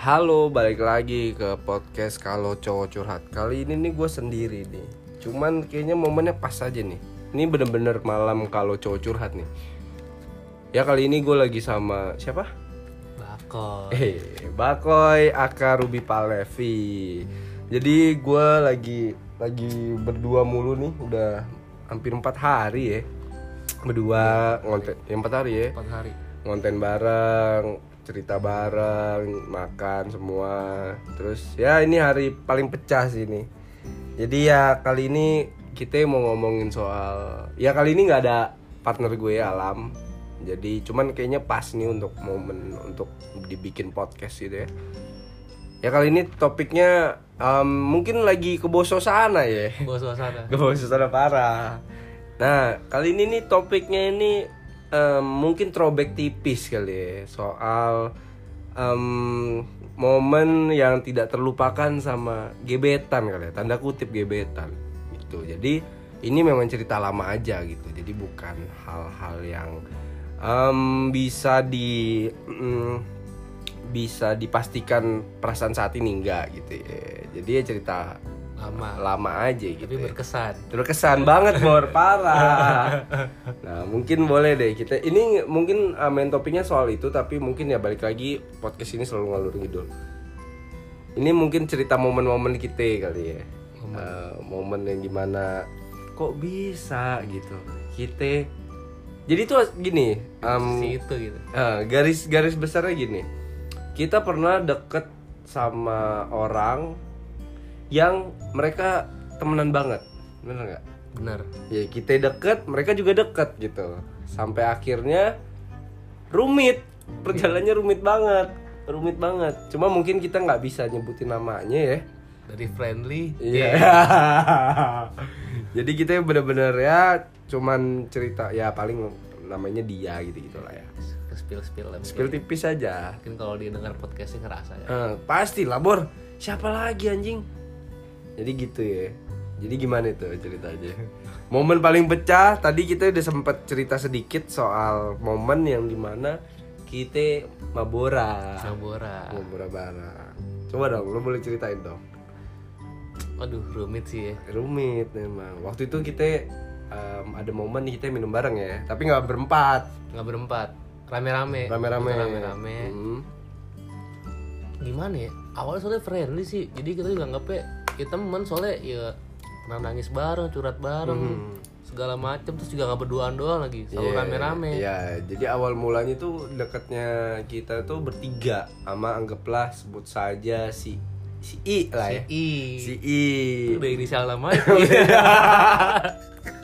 Halo, balik lagi ke podcast kalau cowok curhat. Kali ini nih gue sendiri nih. Cuman kayaknya momennya pas aja nih. Ini bener-bener malam kalau cowok curhat nih. Ya kali ini gue lagi sama siapa? Bakor. Eh, Bakoy Aka Ruby Palevi. Jadi gue lagi lagi berdua mulu nih, udah hampir empat hari ya. Berdua ngonten, ya, empat hari ya Empat hari. ngonten bareng, cerita bareng, makan semua. Terus ya ini hari paling pecah sih ini. Jadi ya kali ini kita mau ngomongin soal ya kali ini nggak ada partner gue Alam. Jadi cuman kayaknya pas nih untuk momen untuk dibikin podcast gitu ya. Ya kali ini topiknya em, mungkin lagi kebososana ya. Mau suasana parah. Nah, kali ini nih topiknya ini em, mungkin throwback tipis kali ya soal em, momen yang tidak terlupakan sama gebetan kali ya, tanda kutip gebetan gitu. Jadi ini memang cerita lama aja gitu. Jadi bukan hal-hal yang em, bisa di mm, bisa dipastikan perasaan saat ini enggak gitu ya. Jadi ya cerita Lama. lama aja gitu. Tapi ya. berkesan. Berkesan banget Bor, parah. Nah, mungkin boleh deh kita ini mungkin uh, main topiknya soal itu tapi mungkin ya balik lagi podcast ini selalu ngalur ngidul. Ini mungkin cerita momen-momen kita kali ya. Uh, momen yang gimana kok bisa gitu. Kita jadi tuh gini, um, Si itu gitu. uh, garis garis besarnya gini. Kita pernah deket sama orang yang mereka temenan banget. Bener nggak? Bener. ya kita deket mereka juga deket gitu sampai akhirnya rumit perjalanannya rumit banget rumit banget cuma mungkin kita nggak bisa nyebutin namanya ya Dari friendly. iya jadi kita bener-bener ya cuman cerita ya paling namanya dia gitu gitulah ya Spill spill lah. spill tipis aja Mungkin kalau dia dengar podcastnya ngerasa ya. Eh, pasti lah bor siapa lagi anjing jadi gitu ya jadi gimana itu ceritanya momen paling pecah tadi kita udah sempet cerita sedikit soal momen yang di mana kita mabora Nabora. mabora bareng coba dong lo boleh ceritain dong Waduh rumit sih ya. rumit memang waktu itu kita em, ada momen kita minum bareng ya tapi nggak berempat Nggak berempat. Rame-rame. rame-rame Rame-rame. Hmm. Gimana ya? Awalnya soalnya friendly sih. Jadi kita juga anggapnya ya temen soalnya ya pernah nangis bareng, curhat bareng. Segala macem terus juga nggak berduaan doang lagi. Selalu Iya, rame-rame. Iya, jadi awal mulanya tuh deketnya kita tuh bertiga sama anggaplah sebut saja si si I lah ya. I. Si I. Udah inisial namanya.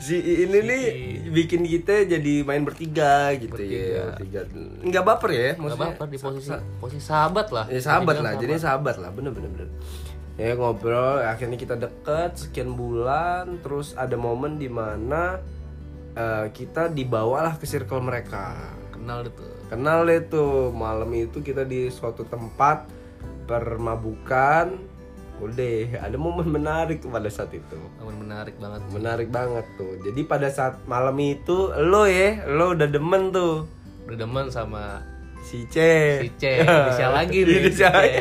Si ini nih bikin kita jadi main bertiga gitu ya. Bertiga. Enggak baper ya, Gak maksudnya. apa-apa di posisi posisi sahabat lah. Ya sahabat lah, jadi sahabat lah, bener bener bener. Ya ngobrol, akhirnya kita deket sekian bulan, terus ada momen di mana eh, kita dibawalah ke circle mereka. Kenal itu. Kenal deh tuh malam itu kita di suatu tempat permabukan. Udah ada momen menarik tuh pada saat itu. Momen menarik banget. Menarik banget tuh. Jadi pada saat malam itu lo ya, lo udah demen tuh Udah demen sama si C. si C. Inisial lagi nih. si Inisial C. lagi.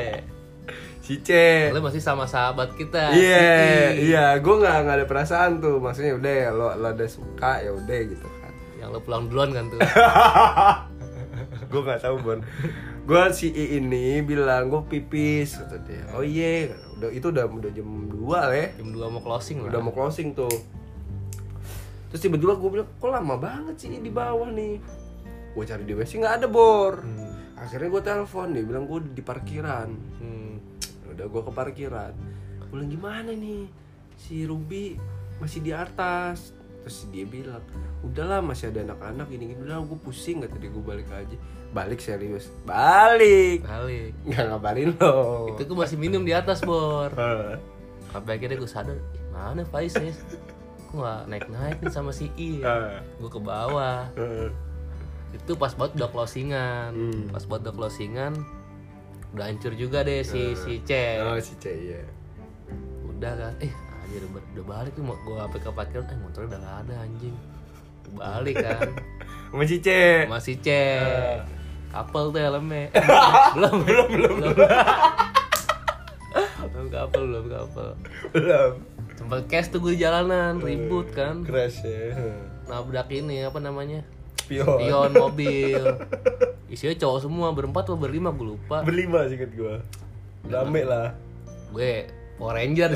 Si C. Lu masih sama sahabat kita. Iya, si I. iya, gue nggak nggak ada perasaan tuh. Maksudnya udah ya lo lo ada suka ya udah gitu kan. Yang lu pulang duluan kan tuh. gue nggak tahu bon. Gue si I ini bilang gue pipis kata dia. Oh iya, udah itu udah udah jam 2 lah ya. Jam 2 mau closing lah. Udah mau closing tuh. Terus tiba-tiba gue bilang, kok lama banget sih di bawah nih. Gue cari di WC nggak ada bor. Hmm. Akhirnya gue telepon dia bilang gue di parkiran. Hmm. udah gue ke parkiran gue bilang gimana nih si Ruby masih di atas terus dia bilang udahlah masih ada anak-anak ini gini udah gue pusing kata dia gue balik aja balik serius balik Balik. nggak ngabarin lo Itu gue masih minum di atas, Bor. Sampai akhirnya gue sadar, "Ih, mana Faiz ya? Gue gak naik-naik nih sama si I. Gue ke bawah. Itu pas banget udah closingan. Hmm. Pas banget udah closingan, udah hancur juga deh si si C. oh si C ya Udah kan, eh anjir udah, balik tuh gue apa ke parkiran, eh motornya udah gak ada anjing. Balik kan, sama si C masih C. Kapel tuh helmnya. belum, belum, belum. belum. belum kapel, belum kapel. belum Sempet cash tuh gue di jalanan, ribut kan. crash ya Nabrak ini apa namanya? pion Pion mobil. Isinya cowok semua, berempat atau berlima gue lupa. berlima sih gua rame lah Gue Power Ranger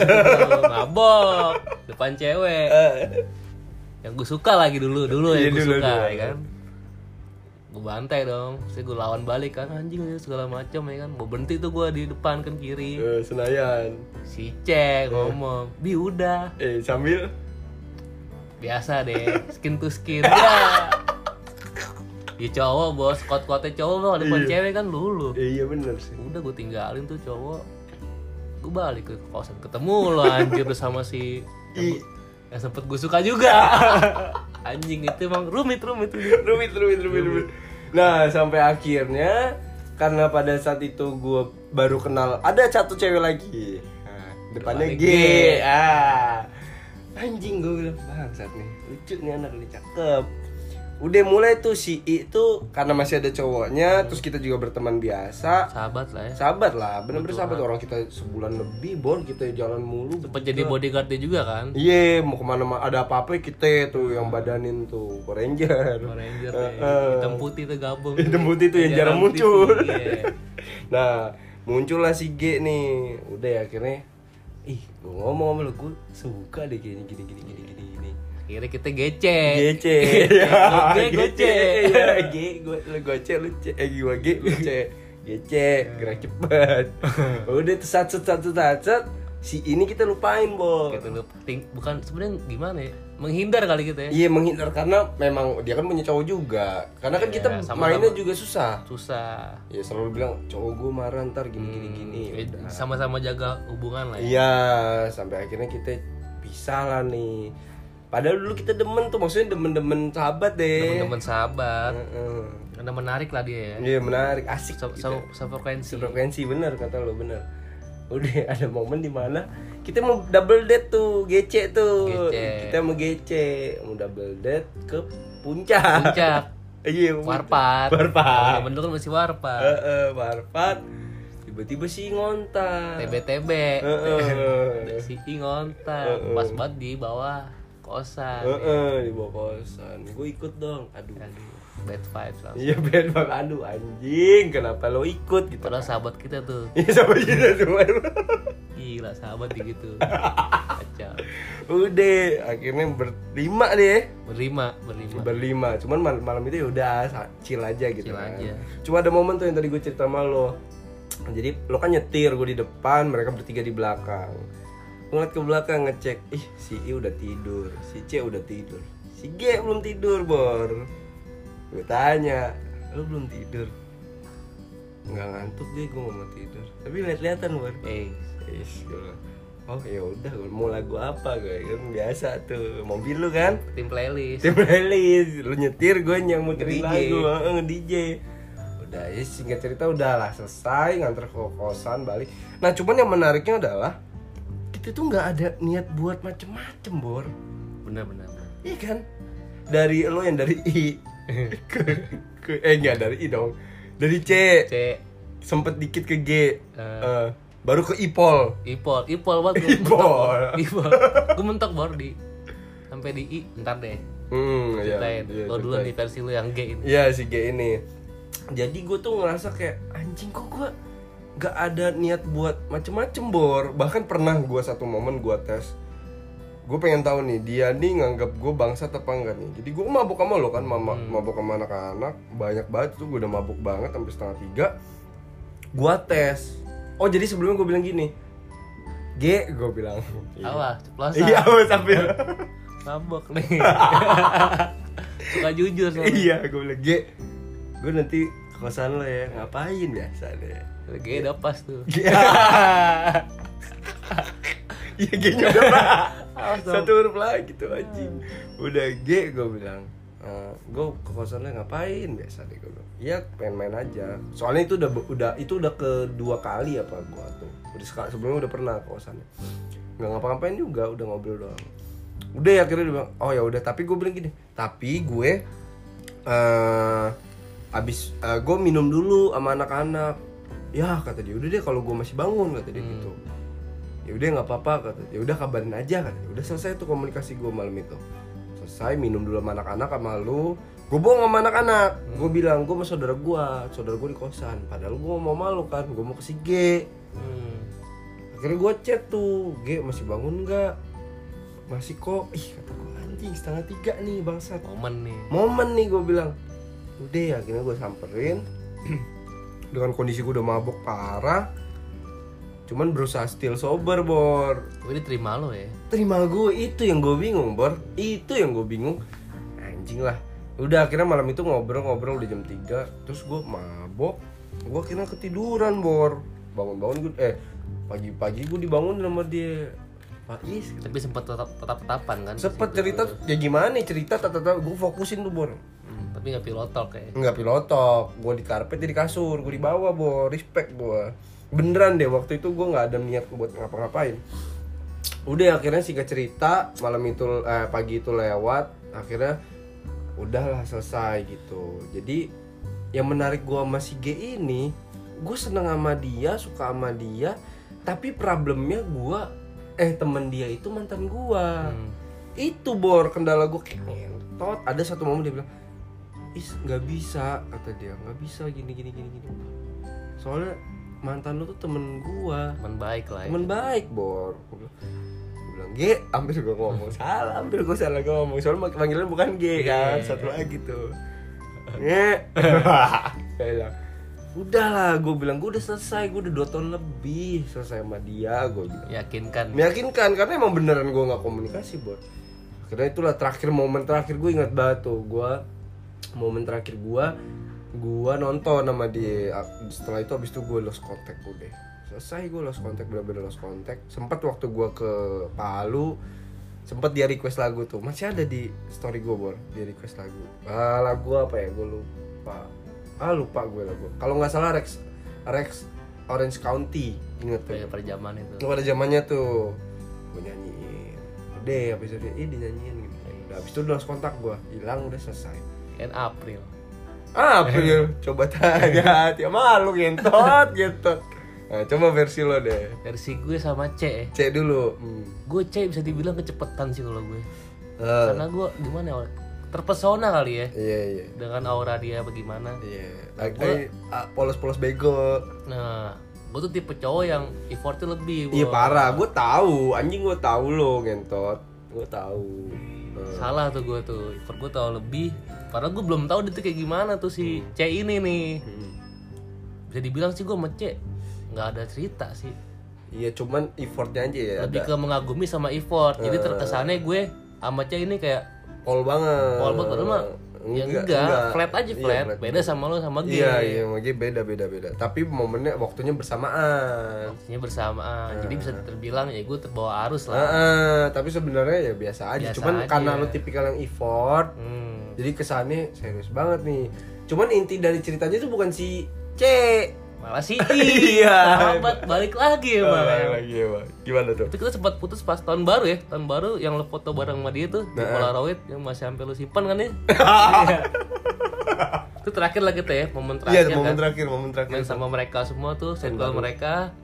mabok depan cewek. Eh, Yang gue suka lagi dulu, dulu Iya, yang gue suka dulu. ya kan. Gue bantai dong, saya gue lawan balik kan anjing ya, segala macam ya kan. Mau berhenti tuh gue di depan kan kiri. eh, Senayan Si cek ngomong, bi udah eh sambil biasa deh, skin to skin ya. Ya cowok bos, kot-kotnya cowok lo depan Iya. cewek kan lulu. eh, iya bener sih Udah gue tinggalin tuh cowok. Gue balik ke kosan ketemu lo anjir sama si I- yang sempet gue suka juga. Anjing itu emang rumit rumit rumit. rumit rumit rumit rumit. Nah sampai akhirnya karena pada saat itu gue baru kenal ada satu cewek lagi. Nah, depannya G. Depannya G. ah. Anjing gue bilang bangsat nih lucu nih anak ini cakep udah mulai tuh si I tuh karena masih ada cowoknya terus kita juga berteman biasa Sahabat lah ya. sahabat lah bener-bener sahabat orang kita sebulan lebih bon kita jalan mulu Sempet jadi bodyguardnya juga kan. Iya, mau ke mana mana ada apa-apa kita tuh yang badanin tuh Power Ranger. Power Ranger eh. Hitam putih tuh gabung. Hitam putih tuh yang jarang muncul. Iya. nah, muncullah si G nih. Udah ya akhirnya ih, gue ngomong sama lu, gue suka deh gini gini gini gini gini gini. Akhirnya kita gecek. Gece. Gue gocek. Ya, G, gue lu gocek lu C, eh gua G, lu C. Gece, gerak cepet. Udah tuh satu satu si ini kita lupain, Bo. Gitu lu ting- bukan sebenarnya gimana ya? Menghindar kali kita ya. Iya menghindar karena memang dia kan punya cowok juga. Karena kan Iya, kita sama-sama. mainnya juga susah. Susah. Ya selalu bilang cowok gue marah ntar gini gini gini. Eh, Udah. Sama-sama jaga hubungan lah ya. Iya sampai akhirnya kita pisah lah nih. Padahal dulu kita demen tuh maksudnya demen-demen sahabat deh. Teman-teman sahabat. Heeh. Karena menarik lah dia ya. Iya menarik asik. Se- gitu. se- Sefrekuensi. Frekuensi bener kata lo bener. Udah ada momen di mana kita mau double date tuh GC tuh. Gece. Kita mau GC mau double date ke puncak. Puncak. Iya, Warpat. Warpat. Bener kan masih warpat. Heeh, warpat. Tiba-tiba sih ngontak. TBTB. Heeh. Ada si I ngontak. Pas banget di bawah kosan. Heeh, di bawah kosan. Gue ikut dong. Aduh. Aduh, bad vibes langsung. Iya bad banget. Aduh anjing, kenapa lo ikut gitu? Padahal sahabat kita tuh. Iya sama kita semua. Gila sahabat gitu. Kacau. Udah, akhirnya berlima deh. Berlima, berlima. Berlima. Cuman malam, malam itu ya udah chill aja gitu Chill kan. aja. Cuma ada momen tuh yang tadi gue cerita sama lo. Jadi lo kan nyetir, gue di depan, mereka bertiga di belakang. Ngeliat ke belakang ngecek, ih si I udah tidur, si C udah tidur, si G belum tidur bor. Gue tanya, lo belum tidur? Nggak ngantuk gue, gue mau tidur. Tapi lihat-lihatan bor. Eh, oh ya udah, mau lagu apa gue kan biasa tuh mobil lu kan tim playlist. tim playlist lu nyetir gue yang mau Nge-DJ. lagu heeh, nge-DJ udah ya singkat cerita udahlah selesai nganter ke kosan balik nah cuman yang menariknya adalah kita tuh nggak ada niat buat macem-macem bor Bener, bener. bener. iya kan dari lo yang dari I ke, ke eh enggak dari I dong dari C C, sempet dikit ke G Eh. Eh, baru ke Ipol Ipol, Ipol banget gue Ipol. Ipol. Gue mentok bor di sampai di I, ntar deh. hmm, iya, Ceritain. iya, Lo dulu nih versi lo yang G ini. Iya si G ini Jadi gue tuh ngerasa kayak Anjing kok gue Gak ada niat buat macem-macem bor. Bahkan pernah gue satu momen gue tes. Gue pengen tahu nih Dia nih nganggap gue bangsat apa enggak nih? Jadi gue mabuk sama lo kan mama, Mabuk sama anak-anak. Banyak banget tuh gue udah mabuk banget Sampai setengah tiga. Gue tes. Oh jadi sebelumnya gue bilang gini G gue bilang. Awas, ceplosan. Iya awas sampai Mabok nih. Suka jujur sama. Iya gue bilang G Gue nanti kosan lo ya. Ngapain biasa deh G udah pas tuh. Iya. G nya udah dong. Satu huruf lagi tuh anjing. Udah G gue bilang. Gue ke kosannya ngapain? Biasa deh gue Iya pengen main aja. Soalnya itu udah udah itu udah kedua kali apa gue tuh. Udah sebelumnya udah pernah ke kosannya. Nggak ngapa-ngapain juga udah ngobrol doang. Udah ya akhirnya dia bilang Oh ya udah. Tapi gue bilang gini Tapi gue eh abis gue minum dulu sama anak-anak ya kata dia udah deh kalau gue masih bangun kata dia gitu. Ya udah nggak apa-apa kata ya udah kabarin aja kata dia. udah selesai tuh komunikasi gue malam itu. Selesai minum dulu sama anak-anak sama lu. Gue bohong sama anak-anak. Gue bilang gue sama saudara gue saudara gue di kosan. Padahal gue mau malu kan gue mau ke si G. Hmm. akhirnya gue chat tuh G masih bangun nggak? Masih kok. Ih kata gue anjing setengah tiga nih bangsat. Momen nih. Momen nih gue bilang. Udah ya akhirnya gue samperin dengan kondisi gue udah mabok parah cuman berusaha still sober bor. Gue diterima lo ya? Terima gue itu yang gue bingung bor. Itu yang gue bingung. Anjing lah. Udah akhirnya malam itu ngobrol-ngobrol udah jam 3 terus gue mabok gue akhirnya ketiduran bor. Bangun-bangun gue eh pagi-pagi gue dibangun sama dia. Pak Is. Tapi sempat tetap tetap tetapan kan sempet cerita ya gimana cerita tata gue fokusin tuh bor. Hmm, tapi nggak pilotok ya Enggak pilotok, gue di karpet dia di kasur, gue di bawah, bo, respect gue. Beneran deh waktu itu gue nggak ada niat buat ngapa-ngapain. Udah akhirnya singkat cerita malam itu eh, pagi itu lewat, akhirnya udahlah selesai gitu. Jadi yang menarik gue sama si G ini, gue seneng sama dia, suka sama dia, tapi problemnya gue eh temen dia itu mantan gue Hmm. itu bor kendala gue kayak ada satu momen dia bilang is nggak bisa kata dia. Nggak bisa gini gini gini gini. Soalnya mantan lu tuh temen gua. Teman baik lah ya. Temen baik bor. Gue bilang, gua bilang G hampir gue ngomong. Salah hampir gue salah ngomong. Soalnya panggilan bukan G kan? Iya. satu lagi tuh. Nge bilang udahlah gue bilang gue udah selesai gue udah dua tahun lebih selesai sama dia gue bilang. Yakinkan meyakinkan karena emang beneran gue nggak komunikasi bor. Akhirnya itulah terakhir momen terakhir gue ingat banget tuh gue momen terakhir gue gue nonton sama dia. Setelah itu abis itu gue lost contact udah. Selesai gue lost contact bener-bener lost contact. Sempat waktu gue ke Palu sempat dia request lagu tuh. Masih ada di story gue bor. Dia request lagu. Ah, lagu apa ya? Gue lupa. Ah lupa gue lagu. Kalau nggak salah Rex Rex Orange County inget tuh. Kayak pada zaman itu. Pada zamannya tuh. Gue nyanyiin. Udah habis itu dia ih dinyanyiin gitu. Udah habis itu udah lost kontak gue hilang udah selesai kan April. Ah April. Coba tanya tiap malu gentot gentot nah, coba versi lo deh. Versi gue sama C. Cek dulu. Hmm. gue C bisa dibilang kecepetan sih kalau gue. Eh, karena gue gimana ya terpesona kali ya. Iya iya. Dengan aura dia bagaimana. Iya. Lagi ah, polos-polos bego. Nah gue tuh tipe cowok yang effortnya lebih iya parah. Gue tahu. Anjing gue tahu lo gentot gue tahu. Salah tuh gue tuh. Effort gue tahu lebih padahal gue belum tahu dia tuh kayak gimana tuh si C ini nih. Hmm. bisa dibilang sih gue sama C. Nggak ada cerita sih. Iya cuman effortnya aja ya lebih ada. ke mengagumi sama effort. Jadi Eh. terkesannya gue sama C ini kayak pol banget. Pol banget, padahal mah ya enggak, flat aja Iya, flat, beda sama lo sama G. Iya, iya, sama G beda beda beda. Tapi momennya waktunya bersamaan. Maksudnya bersamaan. Jadi bisa terbilang ya gue terbawa arus lah. Tapi sebenarnya ya biasa aja. Biasa Cuman aja. karena lu tipikal yang effort, hmm. Jadi kesannya serius banget nih. Cuman inti dari ceritanya itu bukan si C. malah si Iya. sahabat balik lagi ya bang lagi ya, Bang. Gimana tuh? itu kita sempat putus pas tahun baru ya tahun baru yang lo foto bareng sama dia tuh di Nah. Polaroid yang masih sampai lo simpan kan ya Iya. itu terakhir lah kita ya momen Iya, terakhir momen kan terakhir, momen terakhir. main sama mereka semua tuh circle mereka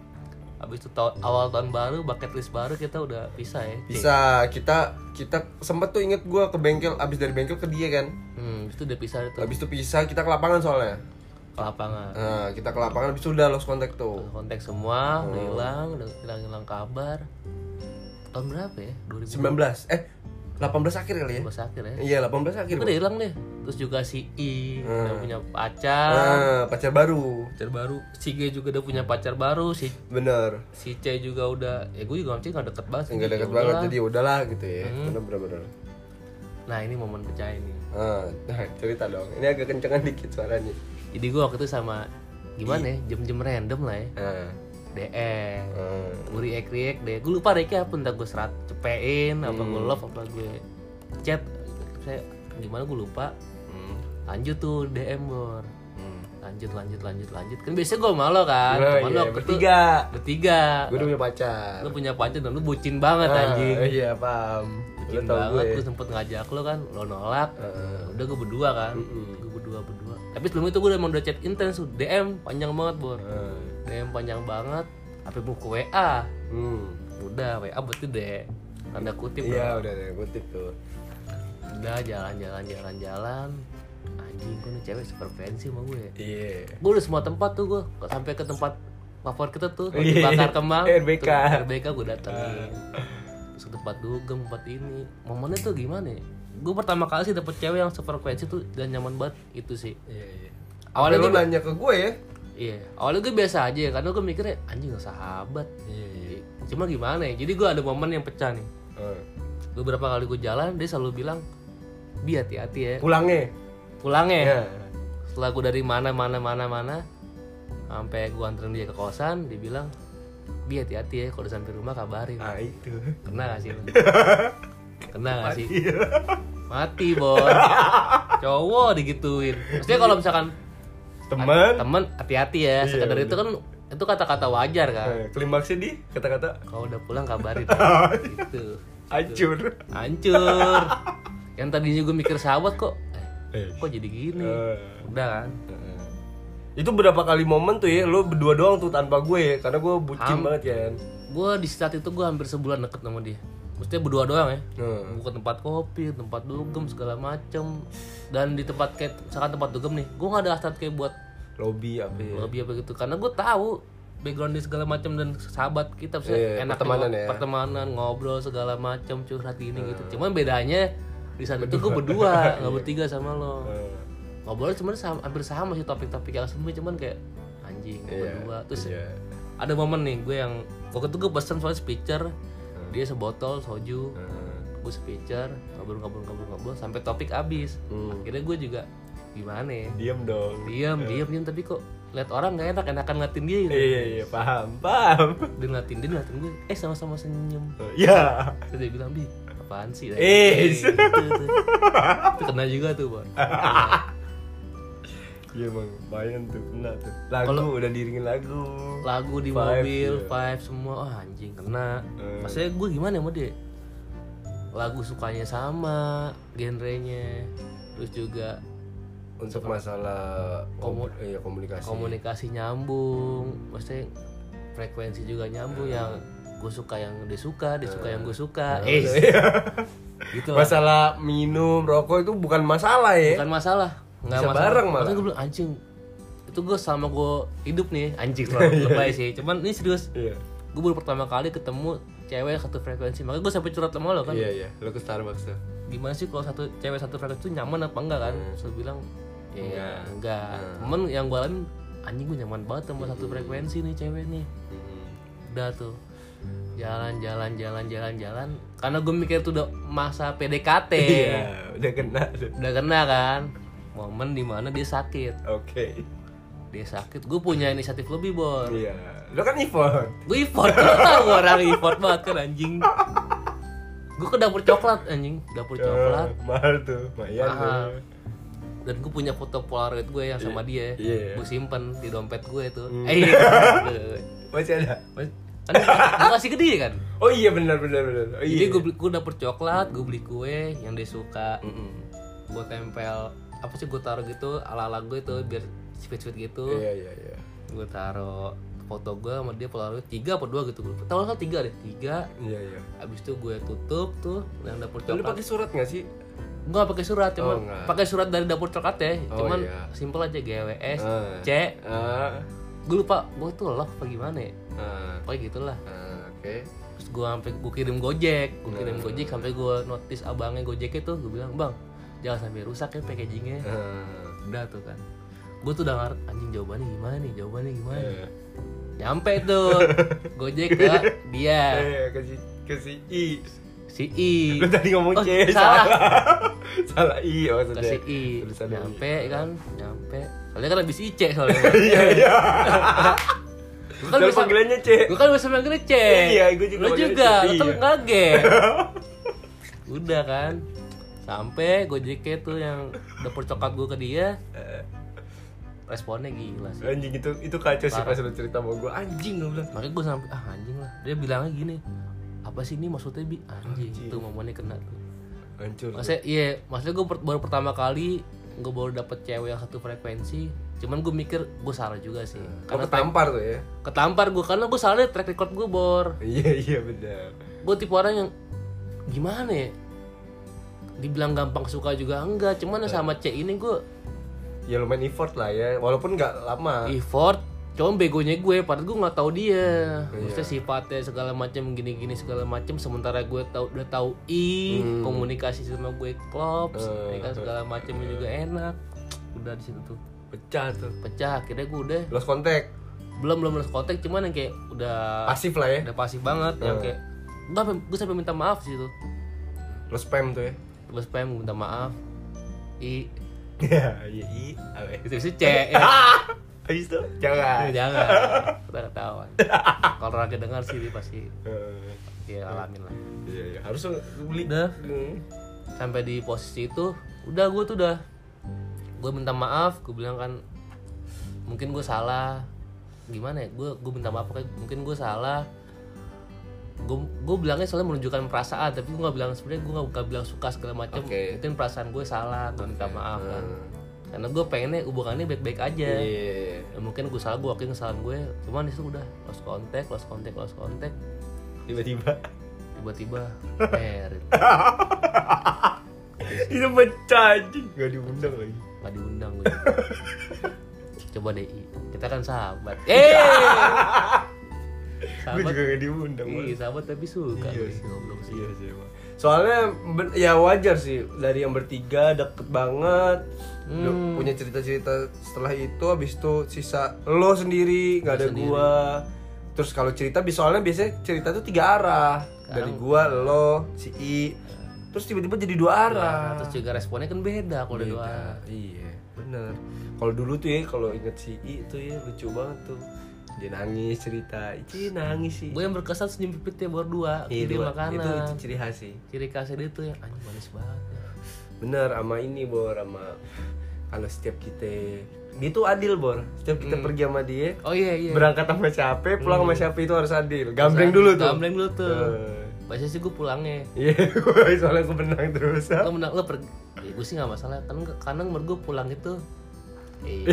habis itu tahun- awal tahun baru bucket list baru kita udah pisah ya. Bisa kita kita sempet tuh inget gua ke bengkel abis dari bengkel ke dia kan. hmm itu udah pisah itu Abis itu pisah kita ke lapangan soalnya. ke lapangan Nah, kita ke lapangan abis itu udah lost contact tuh. kontak semua Oh. udah hilang udah hilang hilang kabar tahun berapa ya 2019 19 eh 18 akhir kali ya? akhir ya Iya, 18 akhir. udah hilang deh terus juga si I udah Hmm. punya pacar Nah, pacar baru. pacar baru si G juga udah punya pacar baru si Bener. si C juga udah ya gue juga C nggak deket banget sih. Enggak Ya deket banget jadi udahlah gitu ya. Hmm. Bener bener bener. nah ini momen pecah ini Ah, nah, cerita dong. Ini agak kencengan dikit suaranya. jadi gue waktu itu sama gimana ya jam-jam random lah ya Ah, DM gue react react deh gue lupa react apa entah gue serat cepein apa Hmm. gue love apa gue chat saya gimana gue lupa Hmm. lanjut tuh DM bor Hmm. lanjut lanjut lanjut lanjut kan biasanya gue malu kan Oh, iya, waktu itu bertiga. bertiga Gue udah punya pacar. lu punya pacar dan lu bucin banget Ah, anjing Iya, paham. Lu bucin tau banget gue. gue sempet ngajak lu kan lo nolak Heeh. udah gue berdua kan gue berdua berdua tapi sebelum itu gue udah mau udah chat intens DM panjang banget bor. DM panjang banget apa ke WA Hmm. udah WA berarti deh tanda kutip Iya, udah yang kutip tuh. udah jalan-jalan jalan-jalan anjing gue nih cewek supervensi sama gue Iya. gue udah semua tempat tuh gue sampai ke tempat favorit kita tuh Iya. di bakar kembang RBK. Tuh, RBK gue datengin terus ke tempat dugem tempat ini momennya tuh gimana ya gue pertama kali sih dapet cewek yang sefrekuensi tuh dan nyaman banget itu sih Iya, iya. Awalnya Awalnya lu nanya ke gue ya. Iya. Awalnya gue biasa aja ya karena gue mikirnya anjing gak sahabat. Iya, iya. cuma gimana ya jadi gue ada momen yang pecah nih. Ah. beberapa kali gue jalan dia selalu bilang bi hati-hati ya. Pulangnya. pulangnya. Ya. setelah gue dari mana mana mana mana sampai gue anterin dia ke kosan dia bilang bi hati-hati ya kalau udah sampai rumah kabarin. Ah, itu. kena gak sih? Kena gak sih? Mati bos. Cowok digituin. Maksudnya kalau misalkan Teman. temen hati-hati ya. Iya, sekedar itu kan itu kata-kata wajar kan? Eh, Klimaksnya di kata-kata? Kalau udah pulang kabarin. Gitu. Hancur. hancur. Yang tadinya gue mikir sahabat kok eh, Eh. kok jadi gini? Eh. udah kan? Itu berapa kali momen tuh ya, lu berdua doang tuh tanpa gue, karena gue bucin Ham- banget kan. gue di saat itu gue hampir sebulan deket sama dia Maksudnya berdua doang ya? Hmm. Bukan tempat kopi, tempat dugem segala macem. Dan di tempat kayak, misalkan tempat dugem nih Gue gak ada hasrat kayak buat Lobby apa ya? lebih apa gitu. Karena gue tahu background dia segala macam dan sahabat kita Iya, Maksudnya enak pertemanan ya. pertemanan, ngobrol segala macam curhat ini gitu. Cuman bedanya di saat itu gue berdua, gak bertiga sama lo. Eh, Ngobrol cuman sama, hampir sama sih topik-topik yang sebelumnya Cuman kayak anjing Iya, berdua. Terus iya. ada momen nih gue yang waktu itu gue pesen soalnya speaker dia sebotol soju Eh, gue speaker ngobrol-ngobrol-ngobrol-ngobrol sampai topik habis Hmm. akhirnya gue juga gimana ya Diam dong. diam diam diam tapi kok lihat orang nggak enak enakan ngeliatin dia gitu Iya iya paham paham. dia ngeliatin dia ngeliatin gue eh sama-sama senyum Iya. terus dia bilang bi apaan sih Eh. itu, kena juga tuh bang Iya bang, lumayan tuh kena tuh. Lagu Kalau- udah diringin lagu. lagu di Five, mobil iya. five semua oh, anjing kena Eh. maksudnya gue gimana sama dia lagu sukanya sama genrenya terus juga Untuk masalah Komu- iya, komunikasi. komunikasi nyambung maksudnya frekuensi juga nyambung yang gue suka yang dia suka dia suka yang gue suka eh gitu lah. Masalah minum rokok itu bukan masalah ya. bukan masalah nggak Bisa bareng malah. Gue bilang anjing itu gue sama gue hidup nih anjing terlalu lebay sih. Cuman ini serius Iya. gue baru pertama kali ketemu cewek satu frekuensi. Makanya gue sampai curhat sama lo kan. Iya iya, lo ke Starbucks tuh. gimana sih kalau satu cewek satu frekuensi itu nyaman apa enggak kan? Saya bilang ya Enggak. enggak, Hmm. cuman yang gue alamin anjing gue nyaman banget sama satu frekuensi nih cewek nih. Udah tuh. Jalan jalan jalan jalan jalan. Karena gue mikir tuh udah masa PDKT Iya, udah kena tuh. udah kena kan momen di mana dia sakit Oke. dia sakit gue punya inisiatif lebih bor Iya. Lo kan effort. gue effort lo tau orang effort banget kan anjing gue ke dapur coklat anjing dapur coklat Eh, mahal tuh, Mahal. tuh. dan gue punya foto polaroid gue yang sama dia Iya. gue simpen di dompet gue tuh Hmm. eh iya. Masih ada. kan gue kasih ke dia kan Oh iya benar benar benar. Oh jadi iya. gue beli gue dapur coklat gue beli kue yang dia suka Mm-mm. gue tempel apa sih gue taruh gitu ala ala gue tuh biar sweet sweet gitu Iya iya iya. gue taruh foto gue sama dia polaroid tiga apa dua gitu gue tahu kan tiga deh tiga Iya iya. habis itu gue tutup tuh yang dapur coklat pakai surat nggak sih? Enggak pakai surat, Oh, cuman enggak. pakai surat dari dapur coklat ya. Oh, cuman iya. simple aja GWS Ah. C. Ah. Gue lupa, gue tuh loh apa gimana ya. Ah. Pokoknya gitulah. Ah, Oke. Terus gue sampai gue kirim Gojek, gue kirim Hmm. Gojek sampai gue notice abangnya Gojek itu gue bilang, "Bang, jangan sampai rusak ya packagingnya." Ah. Udah tuh kan. Gue tuh udah ngarep anjing jawabannya gimana nih? Jawabannya gimana? nih?" Eh. Nyampe tuh Gojek ke dia Eh, kasih kasih i. si I. Lu tadi ngomong Oh, C salah. salah i maksudnya. Kasih I. Tulisan Nyampe kan, nyampe. Soalnya kan habis IC soalnya. Iya iya. Gue kan bisa panggilannya C. Gue kan bisa manggilnya C. Iya, gua juga Lo manggilnya juga, C, lo tuh iya. ngaget. Udah kan. Sampai Gojeknya tuh yang dapur coklat gue ke dia, responnya gila sih. Anjing itu itu kacau sih pas lu cerita sama gue anjing gue bilang. Makanya gue sampai ah anjing lah. Dia bilangnya gini, apa sih ini maksudnya bi? Anjing, Anjing. itu momennya kena tuh. hancur maksudnya iya maksudnya gue baru pertama kali gue baru dapet cewek yang satu frekuensi cuman gue mikir gue salah juga sih oh, karena ketampar tuh ya ketampar gue karena gue salahnya track record gue bor iya iya benar gue tipe orang yang gimana ya dibilang gampang suka juga enggak. Cuman sama C ini gue ya lumayan effort lah ya. Walaupun nggak lama. Effort? Cuma begonya gue padahal gue nggak tahu dia. Iya. maksudnya sifatnya segala macam gini-gini segala macam. Sementara gue tahu udah tahu i Hmm. komunikasi sama gue klops Eh, ya kan segala macamnya juga enak. Udah di situ tuh. Pecah tuh. Pecah akhirnya gue udah lost contact. Belum belum lost kontak cuman yang kayak udah pasif lah ya. udah pasif banget yang Eh. kayak gue sampai minta maaf sih tuh lost spam tuh ya gue spam gue minta maaf. I. Ya iya i. Itu sih C ya. habis itu? Jangan. Jangan. Kita ketahuan. Kalau rakyat dengar sih dia pasti Eh, ya alamin lah. Iya iya. Harus beli. Udah. Hmm. sampai di posisi itu udah gue tuh udah. Gue minta maaf gue bilang kan mungkin gue salah. Gimana ya? Gue gue minta maaf kayak mungkin gue salah gue gue bilangnya soalnya menunjukkan perasaan tapi gue nggak bilang sebenarnya gue nggak bilang suka segala macam. Oke. mungkin perasaan gue salah gue minta maaf kan. Hmm. karena gue pengennya hubungannya baik-baik aja. Iya. Ya, mungkin gue salah gue akui kesalahan gue cuman itu udah lost contact lost contact lost contact. Tiba-tiba. Tiba-tiba merit itu pecah anjing. Nggak diundang lagi. Nggak diundang gue coba deh kita kan sahabat. Eh gue juga nggak diundang iya sahabat tapi suka Iya sih. sih Iya sih emang. Soalnya ya wajar sih dari yang bertiga deket banget. Hmm. punya cerita-cerita setelah itu habis itu sisa lo sendiri nggak ada sendiri. gua. Terus kalau cerita soalnya biasanya cerita tuh tiga arah. Dari gua lo si I. Terus tiba-tiba jadi dua arah. Nah, terus juga responnya kan beda kalau dua iya. Bener. Kalau dulu tuh ya kalau inget si I tuh ya lucu banget tuh dia nangis cerita. Ici nangis sih. Gue yang berkesan senyum pipitnya berdua Iya, kirim dua. makanan. Itu, itu ciri khas sih. Ciri khasnya dia tuh yang anjing manis banget ya. bener sama ini bor sama kalau setiap kita dia tuh adil bor. Setiap kita pergi sama dia oh iya iya. berangkat sama siapa pulang sama siapa itu harus adil. Gambreng dulu tuh. Gambreng dulu tuh. Eh, biasanya sih gue pulangnya iya soalnya gue menang terus. Lo menang. Lo pergi ya, gue sih nggak masalah. Kan karena menurut gue pulang itu eh.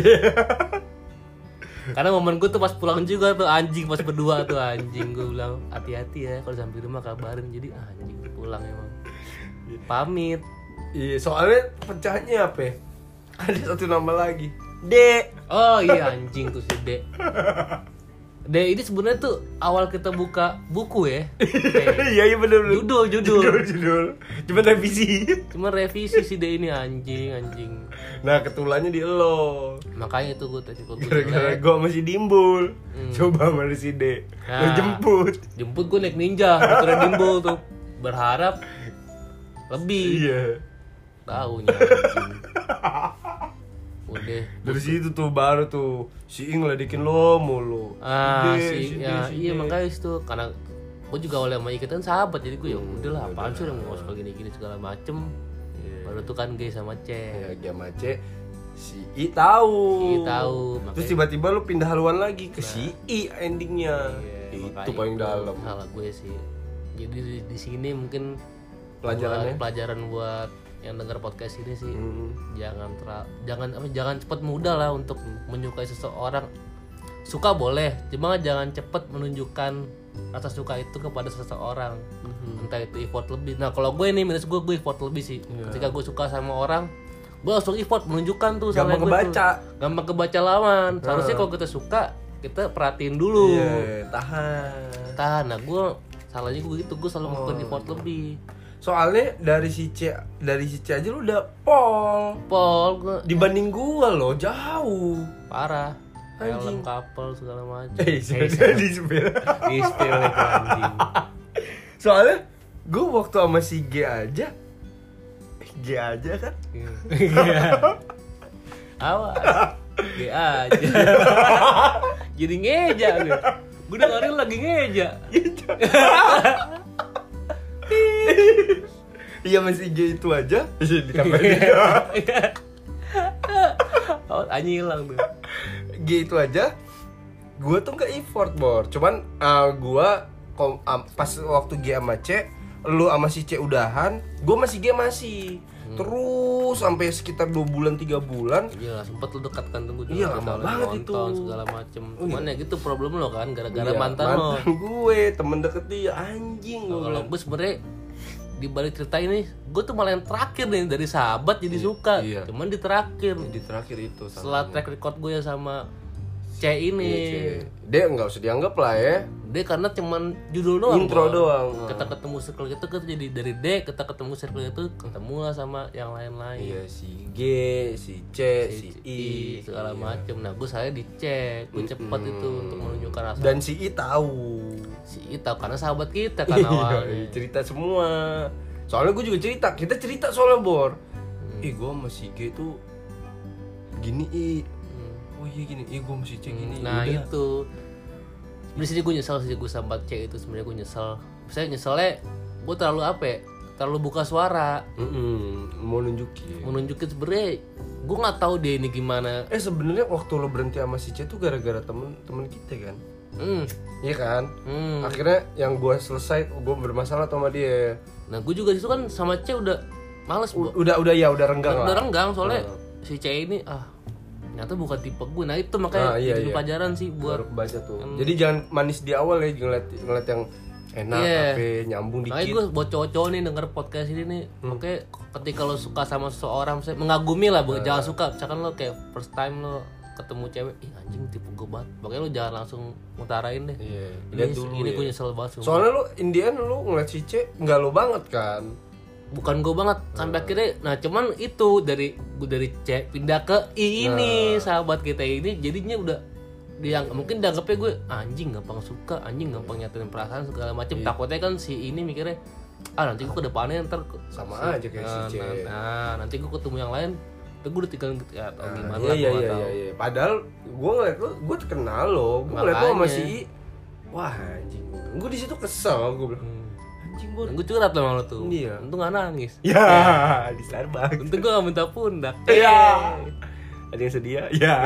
Karena momen gue tuh pas pulang juga tuh anjing pas berdua tuh anjing. Gue bilang hati-hati ya kalau sampai rumah kabarin. Jadi anjing tuh pulang emang. Pamit. Iya soalnya pecahnya apa ya? ada satu nama lagi. D oh iya anjing tuh si D D ini sebenarnya tuh awal kita buka buku ya. Iya iya bener bener. Judul judul. Judul judul. Cuma revisi. Cuma revisi si D ini anjing anjing. Nah ketulannya di lo. Makanya itu gue tadi gue gara-gara gue masih dimbul. Hmm. coba sama si D lo Nah. jemput. jemput gue naik ninja motornya dimbul tuh. Berharap lebih. Iya. Tahunya. Udah dari situ tuh baru tuh si Ing ngeledekin lo mulu. Ah D, si, D, ya si iya makanya itu karena gue juga awalnya sama Ika kan sahabat jadi gue ya udahlah apaan udah. sih yang mau suka gini gini segala macem. Iya. baru tuh kan gay sama C. Ya Giama C si I tahu. I tahu, terus makanya- tiba-tiba lu pindah haluan lagi ke si I endingnya. Iya, itu paling dalam. salah gue sih. Jadi di, di sini mungkin Pelajarannya? buat- pelajaran buat yang dengar podcast ini sih Hmm. jangan tera- jangan apa jangan cepat mudah lah untuk menyukai seseorang. Suka boleh cuma jangan cepat menunjukkan rasa suka itu kepada seseorang. Entah itu effort lebih. Nah kalau gue nih minus gue gue effort lebih sih. Iya. ketika gue suka sama orang gue langsung effort menunjukkan tuh Gampang sama gue kebaca. tuh. gampang kebaca lawan. Seharusnya kalau kita suka kita perhatiin dulu. Iya, tahan. Tahan. Nah gue salahnya gue gitu. Gue selalu melakukan effort lebih soalnya dari si C dari si C aja lu udah pol Pol gue dibanding gua loh jauh. Parah. Anjing. helm couple segala macam. Eh Eh, di spill. Di spill itu anjing. Soalnya gua waktu sama si G aja eh, G aja kan? Iya. awas. G aja. Jadi ngeja gue gue dengerin lagi ngeja iya masih G itu aja. Ditambahin oh anjing hilang tuh. G itu aja. Gue tuh nggak effort bor. Cuman uh, gue kom- um, pas waktu G sama C lu sama si C udahan gue masih G masih terus sampai sekitar dua bulan tiga bulan Iya sempet lu dekat kan tunggu Iya, lama banget itu. segala macem. Cuman ya gitu problem lo kan gara-gara Iya, mantan, lo. gue temen deket dia anjing. Kalau gue sebenernya di balik cerita ini gue tuh malah yang terakhir nih dari sahabat jadi suka. iya. cuman di terakhir di terakhir itu setelah track record gue ya sama C ini. Iya, dia nggak usah dianggap lah ya. Dia karena cuman judul doang intro Bang. doang. Kita ketemu circle itu kita jadi dari D kita ketemu circle itu ketemu lah sama yang lain-lain. Iya si G si C si I I segala macem. Nah gue saya dicek gue cepet itu untuk menunjukkan rasa dan si I tahu. Si I tahu karena sahabat kita kan Iya, awalnya. cerita semua. Soalnya gue juga cerita kita cerita soalnya bor. Ih gue sama si G tuh gini i oh iya gini ih gue masih C gini nah Udah. itu. Di sini gue nyesel sih gue sama C itu sebenarnya gue nyesel. Saya nyeselnya gue terlalu apa ya? Terlalu buka suara. Mm-mm, mau nunjukin. Mau nunjukin sebenarnya gue nggak tahu dia ini gimana. Eh sebenarnya waktu lo berhenti sama si C tuh gara-gara temen temen kita kan? Hmm, iya kan? Hmm. akhirnya yang gue selesai gue bermasalah sama dia. Nah gue juga situ kan sama C udah males U- udah udah ya udah renggang udah lah. renggang soalnya si C ini ah ternyata bukan tipe gue nah itu makanya Ah, iya, iya. pelajaran sih baru buat kebaca tuh jadi jangan manis di awal ya ngeliat ngeliat yang enak Iya. tapi nyambung Makanya dikit gue buat cowok-cowok nih denger podcast ini nih Hmm. Oke ketika lo suka sama seseorang misalnya, Mengagumi lah Nah. jangan suka Misalkan lo kayak first time lo ketemu cewek Ih anjing tipe gue banget Makanya lo jangan langsung ngutarain deh iya Ini, dulu ini ya. gue nyesel banget sumpah. soalnya lu Indian lu ngeliat si C nggak lo banget kan Bukan gue banget Sampai akhirnya Nah cuman itu dari gue dari C pindah ke I ini Nah. Sahabat kita ini jadinya udah dia mungkin dianggapnya gue anjing gampang suka anjing gampang nyatain perasaan segala macem. Iya. takutnya kan si ini mikirnya ah nanti gue ke depannya ntar sama si- aja kayak si nah, C. nah, nah, nanti gue ketemu yang lain tuh gue udah tinggal ya atau gimana iya iya iya iya iya. Padahal gue ngeliat lu gue kenal lo gue ngeliat lu sama si I. Wah anjing. Gue di situ kesel gue bilang. Hmm. Anjing gue gue curhat sama lo tuh. Iya. untung gak nangis. Ya di Starbucks. Untung gue gak minta pundak. Iya. ada yang sedia? Ya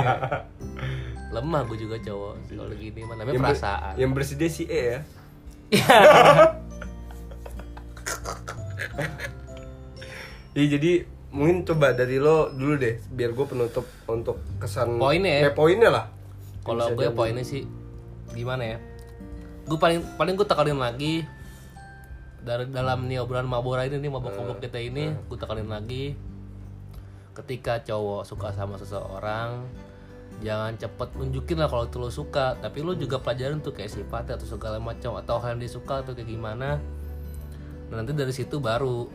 lemah gue juga cowok kalau gini mah. Namanya yang, ber- perasaan. yang bersedia si E ya? Iya. Jadi mungkin coba dari lo dulu deh biar gue penutup untuk kesan Poinnya ya? Eh, poinnya lah. Kalau gue poinnya sih gimana ya? Gue paling paling gue tekanin lagi dari dalam nih obrolan mabora ini nih mabok-mabok kita ini gue tekanin lagi. Ketika cowok suka sama seseorang jangan cepet nunjukin lah kalau itu lo suka. Tapi lo juga pelajarin tuh kayak sifatnya atau segala macam atau hal yang dia suka atau kayak gimana. Nah, nanti dari situ baru.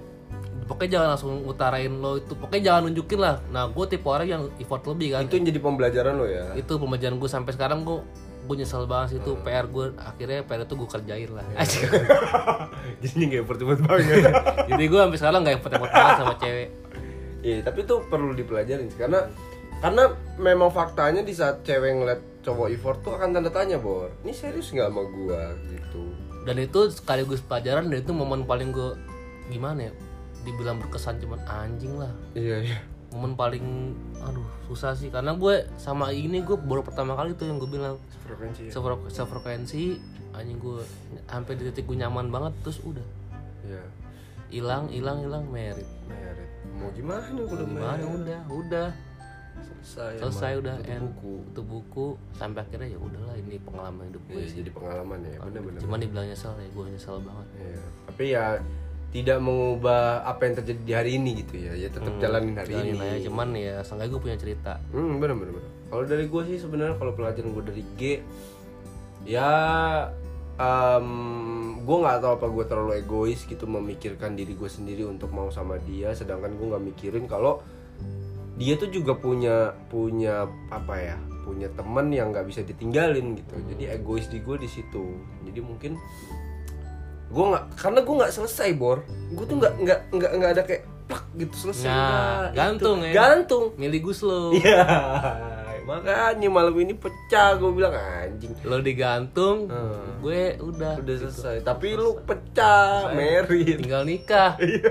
Pokoknya jangan langsung utarain lo itu. Pokoknya jangan nunjukin lah. Nah gue tipe orang yang effort lebih kan. Itu yang jadi pembelajaran lo ya? Itu pembelajaran gue sampai sekarang gue gue nyesel banget sih itu PR gue akhirnya PR itu gue kerjain lah Asik. jadi nggak effort banget jadi gue sampai sekarang nggak effort effort banget sama cewek Iya, tapi itu perlu dipelajarin sih. karena karena memang faktanya di saat cewek ngeliat cowok effort tuh akan tanda tanya bor. Ini serius nggak sama gua gitu. dan itu sekaligus pelajaran dan itu momen paling gue gimana ya dibilang berkesan cuman anjing lah Iya iya. Momen paling aduh susah sih karena gue sama ini gue baru pertama kali tuh yang gue bilang Frekuensi. Ya? sefre- sefrekuensi anjing gue sampai di titik gue nyaman banget terus udah Iya. hilang hilang hilang merit Merit. Mau gimana kalau udah gimana merit? udah udah Selesai. selesai emang. udah Tutup end. buku. tutup buku sampai akhirnya ya udahlah ini pengalaman hidup gue Iya, sih jadi pengalaman ya. Bener-bener. cuman dibilang nyesel ya gue nyesel banget Iya. Tapi ya tidak mengubah apa yang terjadi di hari ini gitu ya. Ya tetap jalanin hari Jalanin ini. aja cuman ya seenggaknya gue punya cerita Hmm, bener bener. bener. Kalau dari gue sih sebenarnya kalau pelajaran gue dari G, ya, um, gue nggak tahu apa gue terlalu egois gitu memikirkan diri gue sendiri untuk mau sama dia, sedangkan gue nggak mikirin kalau dia tuh juga punya punya apa ya, punya teman yang nggak bisa ditinggalin gitu. Jadi egois di gue di situ. Jadi mungkin gue nggak karena gue nggak selesai bor, gue tuh nggak nggak nggak nggak ada kayak plak gitu selesai. Nah, Nggak, gantung gitu. ya. Gantung. milih Guslo Iya, makanya malam ini pecah gue bilang anjing. lo digantung Hmm. gue udah Udah selesai, tapi lu pecah, merit. tinggal nikah Iya.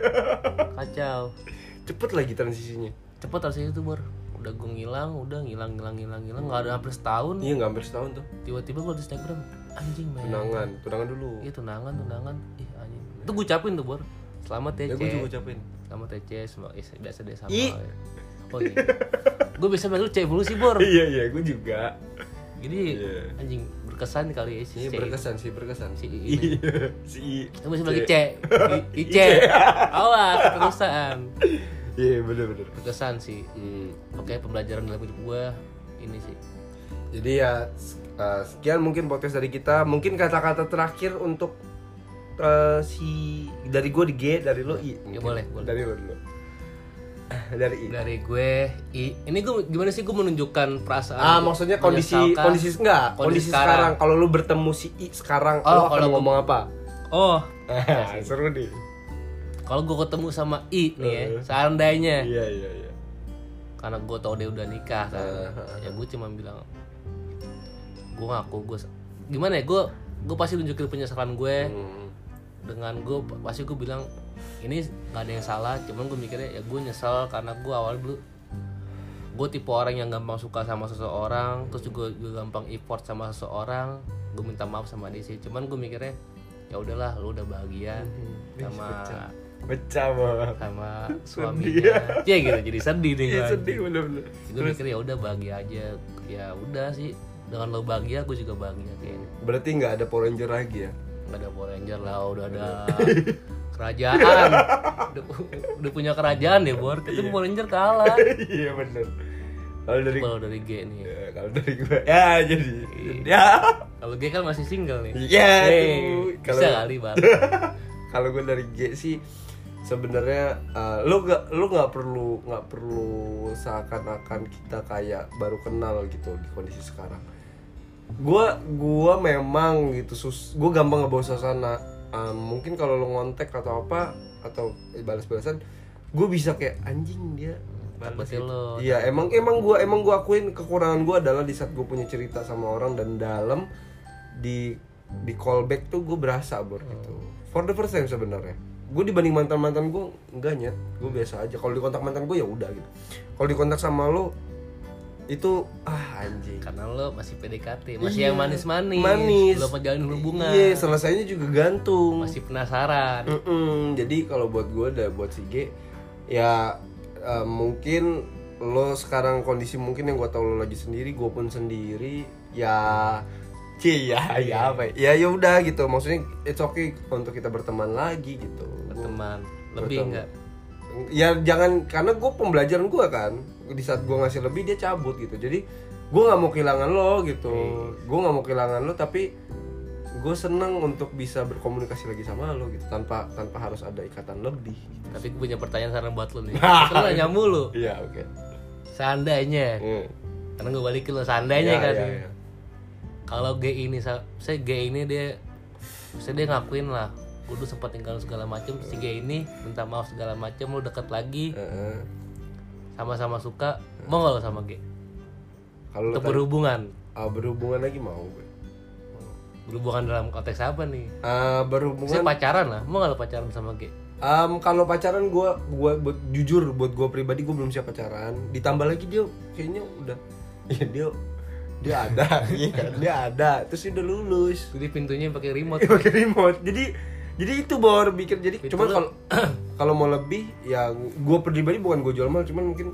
kacau Cepet lagi transisinya. cepet harusnya itu bor udah gue ngilang udah ngilang ngilang ngilang ngilang. Nggak ada hampir setahun. Iya nggak hampir setahun tuh. tiba-tiba gue di Instagram anjing men. Tunangan tunangan dulu. Iya tunangan tunangan. Ih anjing. Itu gue ucapin tuh bor. Selamat ya ya gue juga Cek ucapin. Selamat ya Cek semoga eh, biasa deh sama I. oh iya. Gue bisa manggil Cek dulu sih bor. Iya iya gue juga. Jadi Iya. anjing berkesan kali ya si Iya Cek berkesan sih berkesan. Si I ini. Iya si I. kita bisa bagi Cek. Cek I- Ice awas keterusan Iya bener bener. berkesan sih Hmm. oke pembelajaran dalam hidup gue ini sih Jadi ya uh, sekian mungkin podcast dari kita. Mungkin kata-kata terakhir untuk uh, si dari gue di G dari lo I. Ya, boleh, boleh. Dari lo dulu. dari I. dari gue I, ini gue gimana sih gue menunjukkan perasaan Ah maksudnya kondisi kondisi enggak Kondisi kondisi, sekarang. sekarang. Kalau lu bertemu si I sekarang Oh, lo akan ngomong apa? oh Seru nih. Kalau gue ketemu sama I nih ya seandainya. Iya iya iya. karena gue tau dia udah nikah kan. Ya gue cuma bilang gue ngaku gue gimana ya gue gue pasti nunjukin penyesalan gue Hmm. dengan gue pasti gue bilang ini nggak ada yang salah. Cuman gue mikirnya ya gue nyesel karena gue awal dulu gue tipe orang yang gampang suka sama seseorang terus juga, juga gampang effort sama seseorang. Gue minta maaf sama dia sih. Cuman gue mikirnya ya udahlah lu udah bahagia sama Pecah banget. sama suaminya. Ya gitu jadi sedih nih Iya gua. sedih bener-bener. gue mikir ya udah bahagia aja. Ya udah sih dengan lo bahagia gue juga bahagia kayaknya Berarti nggak ada Power Ranger lagi ya? nggak ada Power Ranger lah udah ada kerajaan. Udah, udah punya kerajaan ya bor. Itu Power Ranger kalah. Iya bener. Kalau dari kalau dari G nih ya. Ya, kalau dari gue ya jadi. Ya. Kalau G kan masih single nih. Ya Hey, tuh. bisa kali bang. kalau gue dari G sih sebenarnya uh, lu gak lu nggak perlu nggak perlu seakan-akan kita kayak baru kenal gitu di kondisi sekarang. Gua gua memang gitu sus gua gampang ngebawa suasana. Um, mungkin kalau lu ngontek atau apa atau balas-balasan gue bisa kayak anjing dia balas lo. iya emang emang gua emang gua akuin kekurangan gua adalah di saat gue punya cerita sama orang dan dalam di di callback tuh gue berasa bor gitu. For the first time sebenarnya gue dibanding mantan mantan gue enggak nyet gue biasa aja. Kalau di kontak mantan gue ya udah gitu. Kalau di kontak sama lo itu ah anjing. Karena lo masih PDKT masih Iya, yang manis-manis. Manis. Belum menjalin hubungan. Iya selesainya juga gantung. Masih penasaran. Mm-mm, jadi kalau buat gue dan buat si G ya eh, mungkin lo sekarang kondisi mungkin yang gue tau lo lagi sendiri gue pun sendiri ya ya ya apa ya? Ya udah gitu. Maksudnya it's okay untuk kita berteman lagi gitu. Berteman. Lebih enggak ya jangan karena gue pembelajaran gue kan di saat gue ngasih lebih dia cabut gitu. Jadi gue nggak mau kehilangan lo gitu. Gue nggak mau kehilangan lo tapi gue seneng untuk bisa berkomunikasi lagi sama lo gitu tanpa tanpa harus ada ikatan lebih tapi gue punya pertanyaan sekarang buat lo nih. Itu lo nanya mulu iya oke. Seandainya Hmm. karena gue balikin lo seandainya Iya, kan. iya, iya. Kalau G ini sa- saya G ini dia saya dia ngakuin lah. Gue dulu sempat tinggal segala macem si G ini minta maaf segala macem lo deket lagi. Sama-sama suka mau gak lo sama G? Kalau untuk berhubungan? Ah, berhubungan lagi mau gue berhubungan dalam konteks apa nih? Ah, saya berhubungan pacaran lah mau gak lo pacaran sama G? Am, kalau pacaran gue gua buat jujur buat gue pribadi gue belum siap pacaran. Ditambah lagi dia kayaknya udah ya dia dia ada. Iya kan? Dia ada. Terus dia udah lulus. Jadi pintunya pakai remote pakai remote. Jadi jadi itu baru bikin jadi Itu cuman kalau kalau mau lebih ya gue pribadi bukan gue jual mahal. Cuman mungkin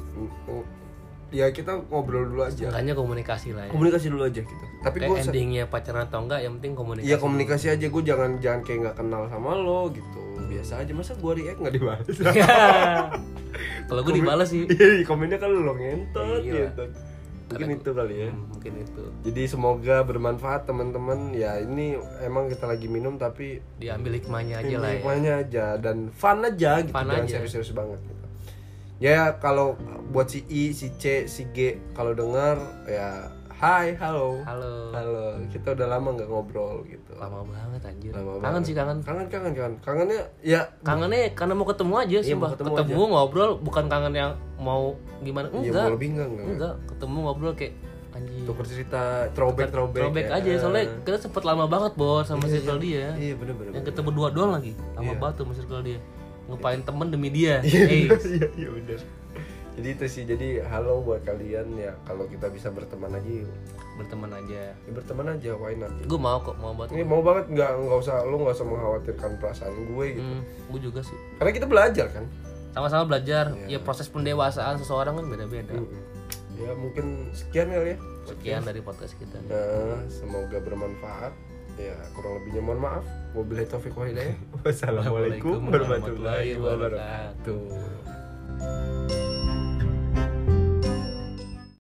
ya kita ngobrol dulu aja. Seenggaknya komunikasi lah ya. Komunikasi dulu aja gitu. Tapi kayak gue endingnya pacaran atau enggak yang penting komunikasi Iya komunikasi aja. Gue jangan jangan kayak nggak kenal sama lo gitu. Biasa aja. Masa gue react nggak dibalas? Kalau gue dibalas sih. Iya komennya kan lo ngentot Iya. gitu mungkin Karena itu kali ya. Hmm, mungkin itu. Jadi semoga bermanfaat teman-teman. Ya ini emang kita lagi minum tapi diambil hikmahnya aja lah ya. hikmahnya aja dan fun aja gitu Fun jangan serius-serius banget gitu. Ya kalau buat si I si C si G kalau dengar ya hai halo. Halo. Halo. Kita udah lama nggak ngobrol gitu. Lama banget anjir. Lama kangen banget. sih kangen. Kangen kangen kangen. Kangennya ya. Kangennya karena mau ketemu aja Iya, sih mau ketemu, ketemu ngobrol bukan kangen yang mau gimana. Iya enggak. mau lebih enggak enggak. Enggak ketemu ngobrol kayak anjir. Tukar cerita throwback throwback throwback ya. aja soalnya kita sempet lama banget bos sama circle dia. iya bener bener yang kita berdua doang lagi lama Iya. banget sama circle dia. Ngepain temen demi dia. Iya iya iya bener jadi itu sih jadi halo buat kalian ya kalau kita bisa berteman aja yuk. berteman aja ya, berteman aja why not gue mau kok mau banget ini mau banget nggak nggak usah lu nggak usah mengkhawatirkan perasaan gue gitu hmm, gue juga sih karena kita belajar kan sama-sama belajar Iya. ya proses pendewasaan seseorang kan beda-beda Mm-mm. ya mungkin sekian kali ya sekian dari podcast kita Nah, semoga bermanfaat. Ya, kurang lebihnya mohon maaf. Wabillahi taufiq wa hidayah. Wassalamualaikum warahmatullahi wabarakatuh.